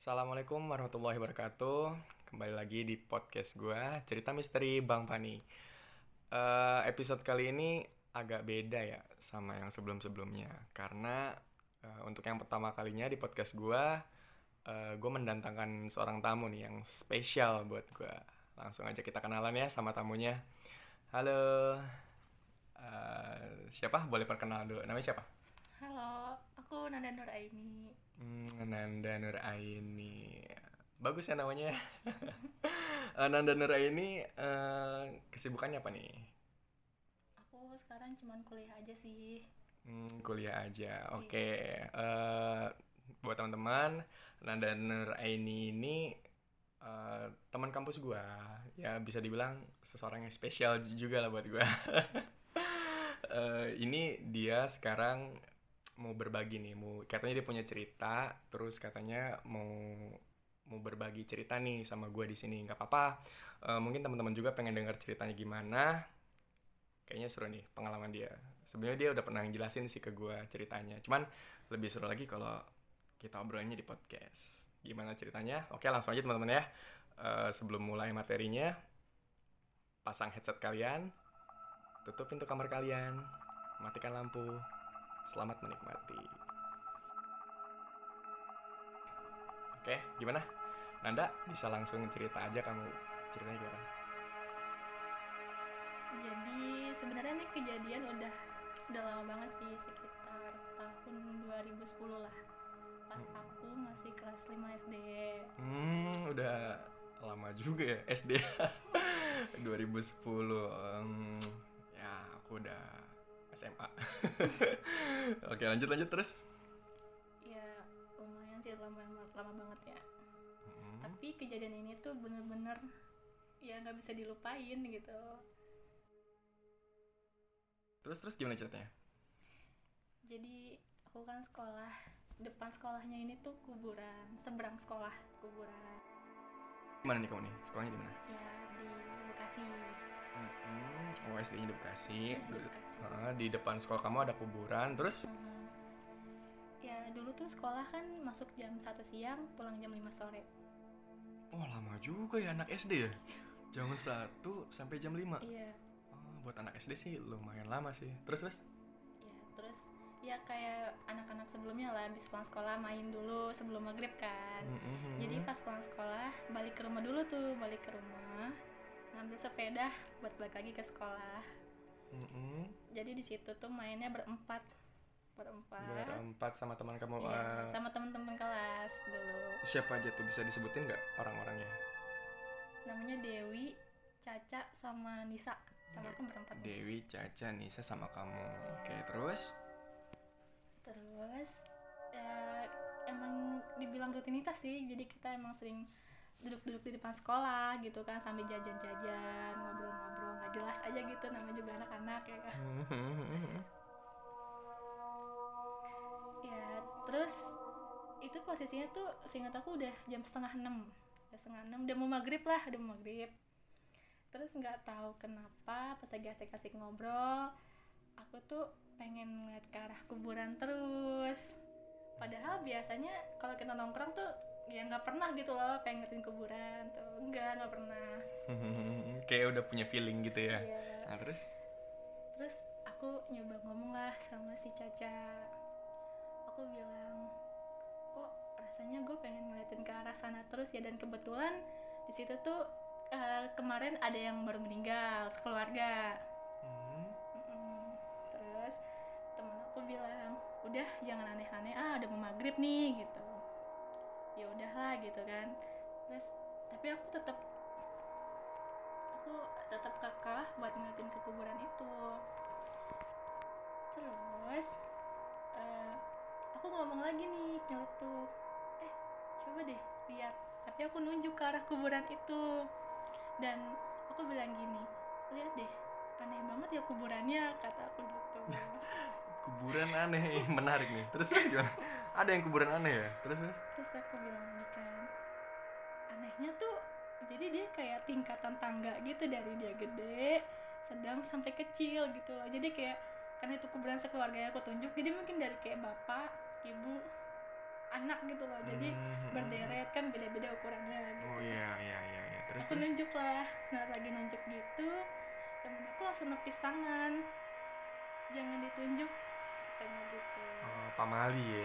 Assalamualaikum warahmatullahi wabarakatuh. Kembali lagi di podcast gue, cerita misteri Bang Pani. Eh, episode kali ini agak beda ya sama yang sebelum-sebelumnya, karena eh, untuk yang pertama kalinya di podcast gue, eh, gue mendatangkan seorang tamu nih yang spesial buat gue. Langsung aja kita kenalan ya sama tamunya. Halo, Eh, siapa? Boleh perkenalan dulu. Namanya siapa? Halo, aku Nanda Nur Aini. Hmm, Nanda Nur Aini. Bagus ya namanya. Nanda Nur Aini eh, kesibukannya apa nih? Aku sekarang cuman kuliah aja sih. Hmm, kuliah aja. Oke. Eh, buat teman-teman, Nanda Nur Aini ini eh, teman kampus gua. Ya bisa dibilang seseorang yang spesial juga lah buat gua. Eh, ini dia sekarang mau berbagi nih, mau katanya dia punya cerita, terus katanya mau mau berbagi cerita nih sama gue di sini. nggak apa-apa. Eh, mungkin teman-teman juga pengen dengar ceritanya gimana. Kayaknya seru nih pengalaman dia. Sebenarnya dia udah pernah jelasin sih ke gue ceritanya. Cuman lebih seru lagi kalau kita obrolannya di podcast. Gimana ceritanya? Oke, langsung aja teman-teman ya. Eh, sebelum mulai materinya, pasang headset kalian, tutup pintu kamar kalian, matikan lampu. Selamat menikmati. Oke, gimana? Nanda bisa langsung cerita aja kamu ceritanya gimana? Jadi sebenarnya nih kejadian udah udah lama banget sih sekitar tahun 2010 lah. Pas aku masih kelas 5 SD. Hmm, udah lama juga ya SD 2010. Em, ya, aku udah SMA. Oke, lanjut lanjut terus. Ya lumayan sih lama lama banget ya. Hmm, Tapi kejadian ini tuh bener-bener ya nggak bisa dilupain gitu. Terus terus gimana ceritanya? Jadi aku kan sekolah depan sekolahnya ini tuh kuburan seberang sekolah kuburan Gimana nih kamu nih? Sekolahnya di mana? ya di Bekasi Hmm, oh SD-nya di Bekasi. Di Bekasi. Di depan sekolah kamu ada kuburan, terus ya dulu tuh sekolah kan masuk jam 1 siang pulang jam 5 sore Oh lama juga ya anak SD ya? Jam 1 sampai jam 5 iya oh, Buat anak SD sih lumayan lama sih Terus terus? ya terus ya kayak anak-anak sebelumnya lah habis pulang sekolah main dulu sebelum maghrib kan Mm-mm. jadi pas pulang sekolah balik ke rumah dulu tuh balik ke rumah ngambil sepeda buat balik lagi ke sekolah Mm-mm. jadi di situ tuh mainnya berempat berempat Berempat sama teman kamu Iya, eh, sama temen-temen kelas dulu Siapa aja tuh bisa disebutin nggak orang-orangnya? namanya Dewi Caca sama Nisa sama aku berempat. Dewi, Caca, Nisa sama kamu Oke terus? terus eh, emang dibilang rutinitas sih jadi kita emang sering duduk-duduk di depan sekolah gitu kan sambil jajan-jajan ngobrol-ngobrol nggak jelas aja gitu namanya juga anak-anak ya kan? Ya terus itu posisinya tuh seingat aku udah jam setengah enam udah setengah enam udah mau maghrib lah udah mau maghrib. Terus nggak tahu kenapa pas lagi asik-asik ngobrol aku tuh pengen ngeliat ke arah kuburan terus. Padahal biasanya kalau kita nongkrong tuh ya nggak pernah gitu loh pengen ngeliatin kuburan tuh enggak nggak pernah. Kayak udah punya feeling gitu ya? Iya. Nah terus? terus aku nyoba ngomong lah sama si Caca. Aku bilang kok rasanya gue pengen ngeliatin ke arah sana terus ya? Dan kebetulan di situ tuh eh, kemarin ada yang baru meninggal sekeluarga. Hmm. Terus temen aku bilang udah jangan aneh-aneh. Ah udah mau maghrib nih gitu gitu kan terus tapi aku tetap aku tetap kekeh buat ngeliatin ke kuburan itu terus eh, aku ngomong lagi nih nyeletuk eh coba deh lihat tapi aku nunjuk ke arah kuburan itu dan aku bilang gini lihat deh aneh banget ya kuburannya kata aku gitu Kuburan aneh, menarik nih Terus terus gimana? Ada yang kuburan aneh ya? Terus terus? Terus aku bilang kan anehnya tuh jadi dia kayak tingkatan tangga gitu dari dia gede sedang sampai kecil gitu loh jadi kayak karena itu kuburan sekeluarga yang aku tunjuk jadi mungkin dari kayak bapak ibu anak gitu loh jadi Hmm. berderet kan beda-beda ukurannya gitu. Oh iya iya iya iya. Terus aku terus. nunjuk lah nah lagi nunjuk gitu temen aku langsung nepis tangan jangan ditunjuk katanya gitu pamali ya.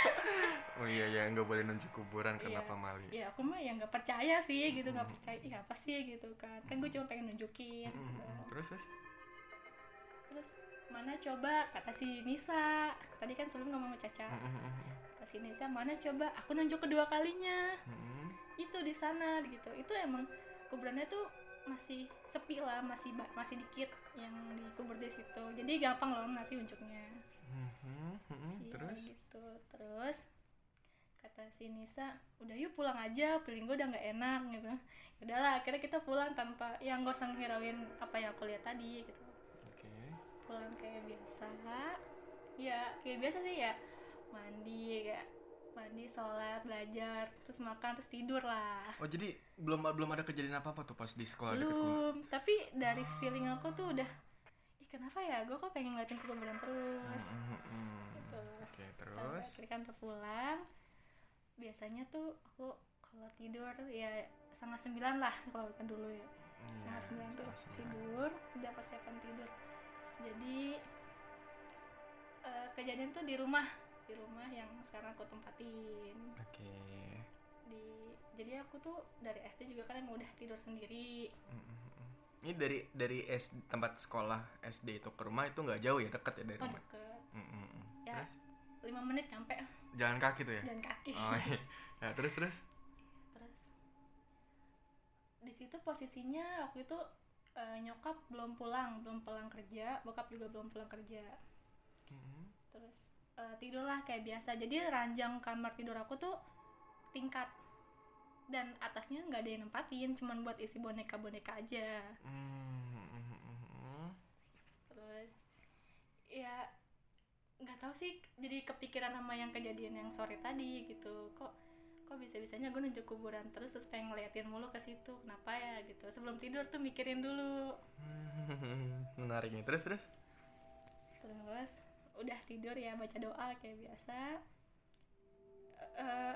oh iya ya nggak boleh nunjuk kuburan karena Iya. pamali. ya aku mah ya nggak percaya sih gitu nggak Mm. percaya iya apa sih gitu kan kan gue cuma pengen nunjukin Mm, gitu. mm. Terus terus. terus mana coba kata si Nisa tadi kan sebelum ngomong sama Caca Mm, kata si Nisa mana coba aku nunjuk kedua kalinya Mm, itu di sana gitu itu emang kuburannya tuh masih sepi lah masih masih dikit yang dikubur di situ jadi gampang loh ngasih unjuknya mm, mm, mm. Iya, Terus. Gitu. Terus kata si Nisa udah yuk pulang aja feeling gue udah nggak enak gitu. Udahlah akhirnya kita pulang tanpa yang gak usah ngirauin apa yang aku lihat tadi gitu. Oke. pulang kayak biasa. Ya kayak biasa sih ya. Mandi kayak mandi sholat belajar terus makan terus tidur lah. Oh jadi belum belum ada kejadian apa apa tuh pas di sekolah belum. tapi dari feeling aku tuh udah ih kenapa ya? Gue kok pengen ngeliatin kuburan terus. Mm, mm, sampai terus. akhirnya kan udah pulang. Biasanya tuh aku kalau tidur ya setengah sembilan lah kalau kan dulu ya. Iya, setengah sembilan tuh tidur udah persiapan tidur. Jadi eh, kejadian tuh di rumah di rumah yang sekarang aku tempatin. Oke. di jadi aku tuh dari SD juga kan emang udah tidur sendiri. Mm, mm, mm. Ini dari dari S, tempat sekolah SD itu ke rumah itu nggak jauh ya? Deket ya dari oh rumah. deket. Mm, lima menit sampai jalan kaki tuh ya? jalan kaki. Oh iya. Ya, terus terus. terus. Di situ posisinya waktu itu eh, nyokap belum pulang belum pulang kerja bokap juga belum pulang kerja. Mm, terus eh, tidurlah kayak biasa. Jadi ranjang kamar tidur aku tuh tingkat. Dan atasnya nggak ada yang nempatin cuman buat isi boneka boneka aja. Mm, mm. terus ya nggak tahu sih jadi kepikiran sama yang kejadian yang sore tadi gitu. Kok kok bisa bisanya gue nunjuk kuburan terus terus pengen ngeliatin mulu ke situ kenapa ya gitu. Sebelum tidur tuh mikirin dulu. Menarik nih. Terus terus. terus udah tidur ya baca doa kayak biasa. Eh,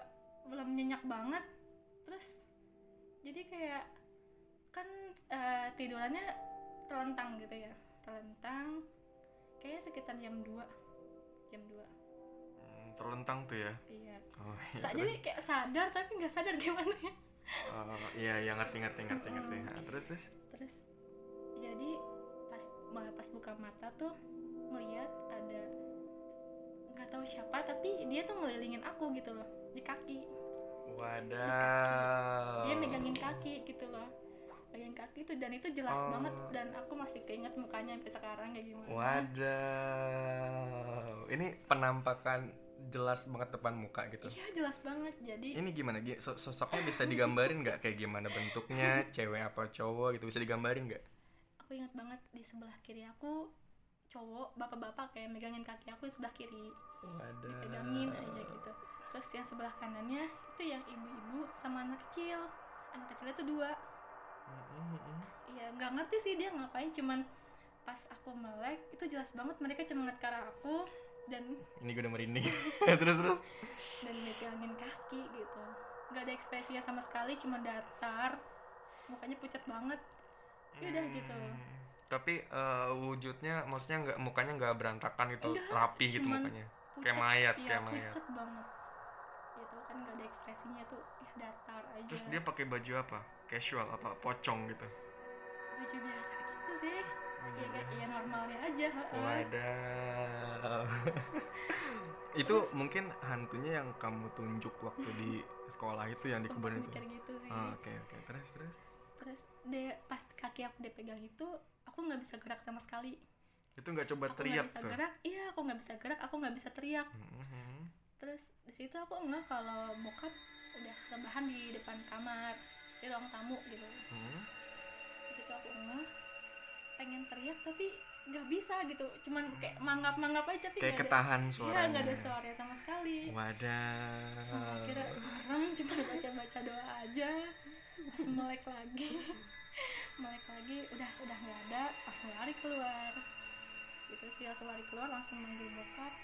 belum nyenyak banget. Terus jadi kayak kan eh, tidurannya telentang gitu ya. Telentang kayaknya sekitar jam 2 jam 2 Mm, terlentang tuh ya. iya Oh iya. Sa- jadi kayak sadar tapi nggak sadar gimana ya Oh, iya iya ngerti ngerti ngerti ngerti. Nah, terus terus. terus jadi pas ma- pas buka mata tuh ngeliat ada nggak tahu siapa tapi dia tuh ngelilingin aku gitu loh di kaki Wadaw. dia megangin kaki gitu loh megangin kaki itu dan itu jelas Oh. banget dan aku masih keinget mukanya sampai sekarang kayak gimana Wadaw. Ini penampakan jelas banget depan muka gitu. iya jelas banget jadi Ini gimana? Gi- so- Sosoknya bisa digambarin nggak kayak gimana bentuknya, cewek apa cowok gitu bisa digambarin nggak? aku ingat banget di sebelah kiri aku cowok bapak-bapak kayak megangin kaki aku di sebelah kiri Wadah. dipegangin aja gitu terus yang sebelah kanannya itu yang ibu-ibu sama anak kecil anak kecilnya tuh dua iya nggak ngerti sih dia ngapain cuman pas aku melek itu jelas banget mereka cuma ngeliat ke arah aku dan Ini gue udah merinding. terus terus. dan megangin kaki gitu nggak ada ekspresinya sama sekali cuma datar mukanya pucat banget ya udah gitu Hmm. Tapi eh, wujudnya maksudnya nggak mukanya nggak berantakan gitu, Enggak, rapi gitu mukanya. pucat Kayak mayat, iya, kayak mayat. pucat banget gitu kan nggak ada ekspresinya tuh ya datar aja Terus dia pakai baju apa? Casual apa? Pocong gitu. baju biasa gitu sih Baju ya ya normalnya aja. Wadaw. itu mungkin hantunya yang kamu tunjuk waktu di sekolah itu yang di kebun itu. gitu sih Oh, Oke oke terus terus. terus dia pas kaki aku dipegang itu aku nggak bisa gerak sama sekali Itu nggak coba aku teriak nggak bisa tuh. gerak iya aku nggak bisa gerak aku nggak bisa teriak Mhm. terus di situ aku enggak kalau bokap udah rebahan di depan kamar di ruang tamu gitu. Mhm. di situ aku enggak pengen teriak tapi nggak bisa gitu. Cuman kayak mangap mangap aja tapi Kayak nggak ada ketahan iya suaranya. nggak ada suara sama sekali. Wadah. Akhirnya merem cuma baca baca doa aja. Pas melek lagi. Melek lagi udah udah nggak ada. Langsung lari keluar. Gitu sih langsung lari keluar langsung manggil bokap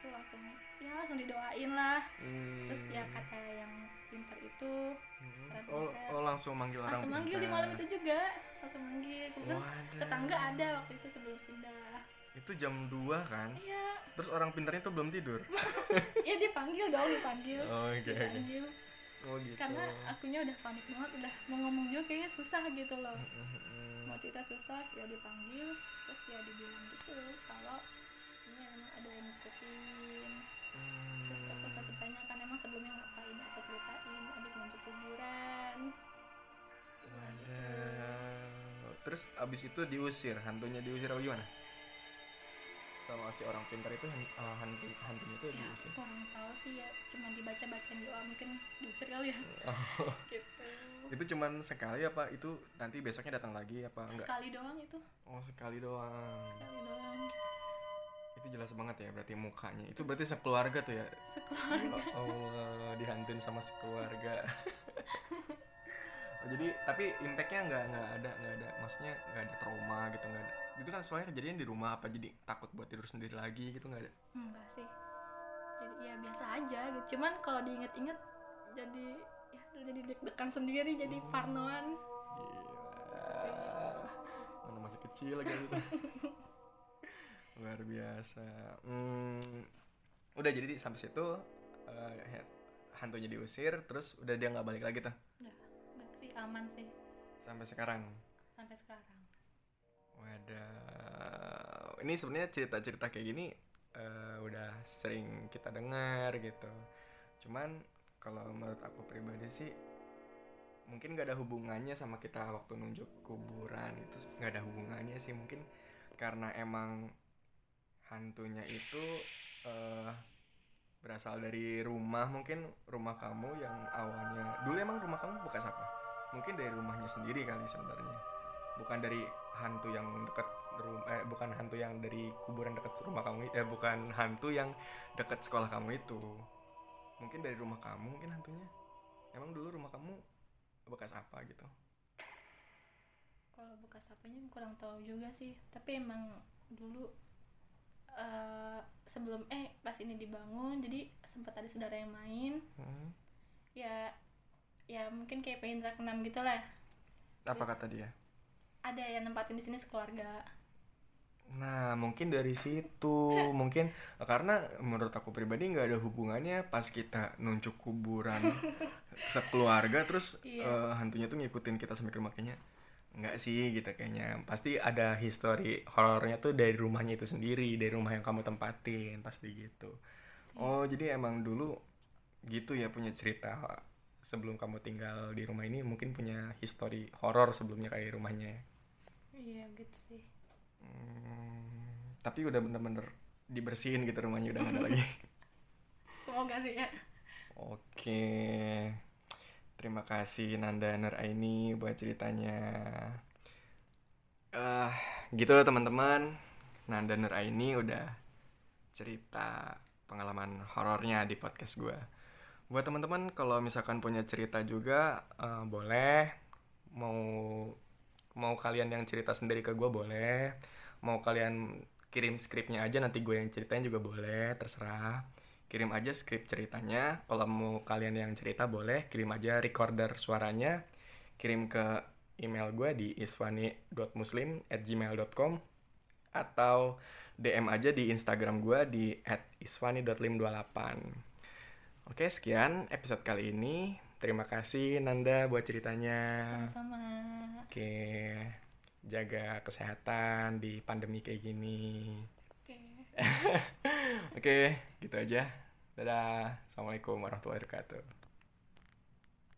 itu langsung ya langsung didoain lah Hmm. terus ya kata yang pintar itu Hmm. Oh, oh langsung manggil orang langsung manggil di pintar. malam itu juga langsung manggil kebetulan Wadah. tetangga ada waktu itu sebelum pindah Itu jam 2 kan? iya Terus orang pintarnya tuh belum tidur. iya dipanggil dong dipanggil Oh, oke. dipanggil Oh gitu. karena akunya udah panik banget udah mau ngomong juga kayaknya susah gitu loh mau cerita susah ya dipanggil terus ya dibilang gitu kalau ada yang ngikutin terus aku Hmm. sempat tanya kan emang sebelumnya ngapain aku ceritain abis nunjuk kuburan Wadah. Terus abis itu diusir, hantunya diusir apa gimana? Sama si orang pintar itu uh, hantu hantunya itu ya diusir. kurang tahu sih ya cuma dibaca bacain doa mungkin diusir kali ya Oh, gitu itu cuman sekali apa? Itu nanti besoknya datang lagi apa enggak? sekali doang itu Oh sekali doang. sekali doang Itu jelas banget ya berarti mukanya. Itu berarti sekeluarga tuh ya. sekeluarga Ya Allah, dihantuin sama sekeluarga. oh, jadi tapi impactnya nggak nggak ada nggak ada maksudnya nggak ada trauma gitu nggak ada itu kan soalnya kejadian di rumah apa jadi takut buat tidur sendiri lagi gitu nggak ada enggak sih jadi ya biasa aja gitu cuman kalau diinget-inget jadi ya jadi deg-degan sendiri jadi parnoan Gila. Mana masih kecil lagi gitu. Luar biasa. Hmm, udah jadi sampai situ eh, hantunya diusir, terus udah dia nggak balik lagi tuh udah enggak sih aman sih sampai sekarang. sampai sekarang Wadah. Ini sebenarnya cerita-cerita kayak gini eh, udah sering kita dengar gitu. Cuman kalau menurut aku pribadi sih mungkin gak ada hubungannya sama kita waktu nunjuk kuburan itu nggak ada hubungannya sih mungkin karena emang hantunya itu eh, berasal dari rumah mungkin rumah kamu yang awalnya dulu emang rumah kamu bekas apa? Mungkin dari rumahnya sendiri kali sebenarnya. Bukan dari hantu yang dekat rumah eh, bukan hantu yang dari kuburan dekat rumah kamu eh bukan hantu yang dekat sekolah kamu itu. Mungkin dari rumah kamu mungkin hantunya. Emang dulu rumah kamu bekas apa gitu? Kalau bekas apanya kurang tahu juga sih. Tapi emang dulu eh, sebelum eh pas ini dibangun jadi sempat ada saudara yang main. Hmm. ya ya mungkin kayak pengen keenam gitu lah. Apa kata dia? Ada yang nempatin di sini sekeluarga. Nah, mungkin dari situ, mungkin karena menurut aku pribadi nggak ada hubungannya pas kita nunjuk kuburan sekeluarga terus Iya. eh, hantunya tuh ngikutin kita sampai ke rumah kayaknya nggak sih gitu kayaknya. Pasti ada history horornya tuh dari rumahnya itu sendiri dari rumah yang kamu tempatin pasti gitu. Oh jadi emang dulu gitu ya punya cerita sebelum kamu tinggal di rumah ini mungkin punya history horor sebelumnya kayak rumahnya ya? iya gitu sih. Hmm, tapi udah bener-bener dibersihin gitu rumahnya udah nggak ada lagi. semoga sih ya. Oke, terima kasih Nanda Nuraini buat ceritanya. Eh, gitu teman-teman, Nanda Nuraini udah cerita pengalaman horornya di podcast gue. Buat teman-teman kalau misalkan punya cerita juga eh, boleh mau mau kalian yang cerita sendiri ke gue boleh mau kalian kirim skripnya aja nanti gue yang ceritain juga boleh terserah kirim aja skrip ceritanya. Kalau mau kalian yang cerita boleh. Kirim aja recorder suaranya. Kirim ke email gue di iswani.muslim@gmail.com atau DM aja di Instagram gue di @iswani.lim28 Oke sekian episode kali ini. Terima kasih Nanda buat ceritanya. Sama-sama. Oke, jaga kesehatan di pandemi kayak gini. oke gitu aja. Dadah. Assalamualaikum warahmatullahi wabarakatuh.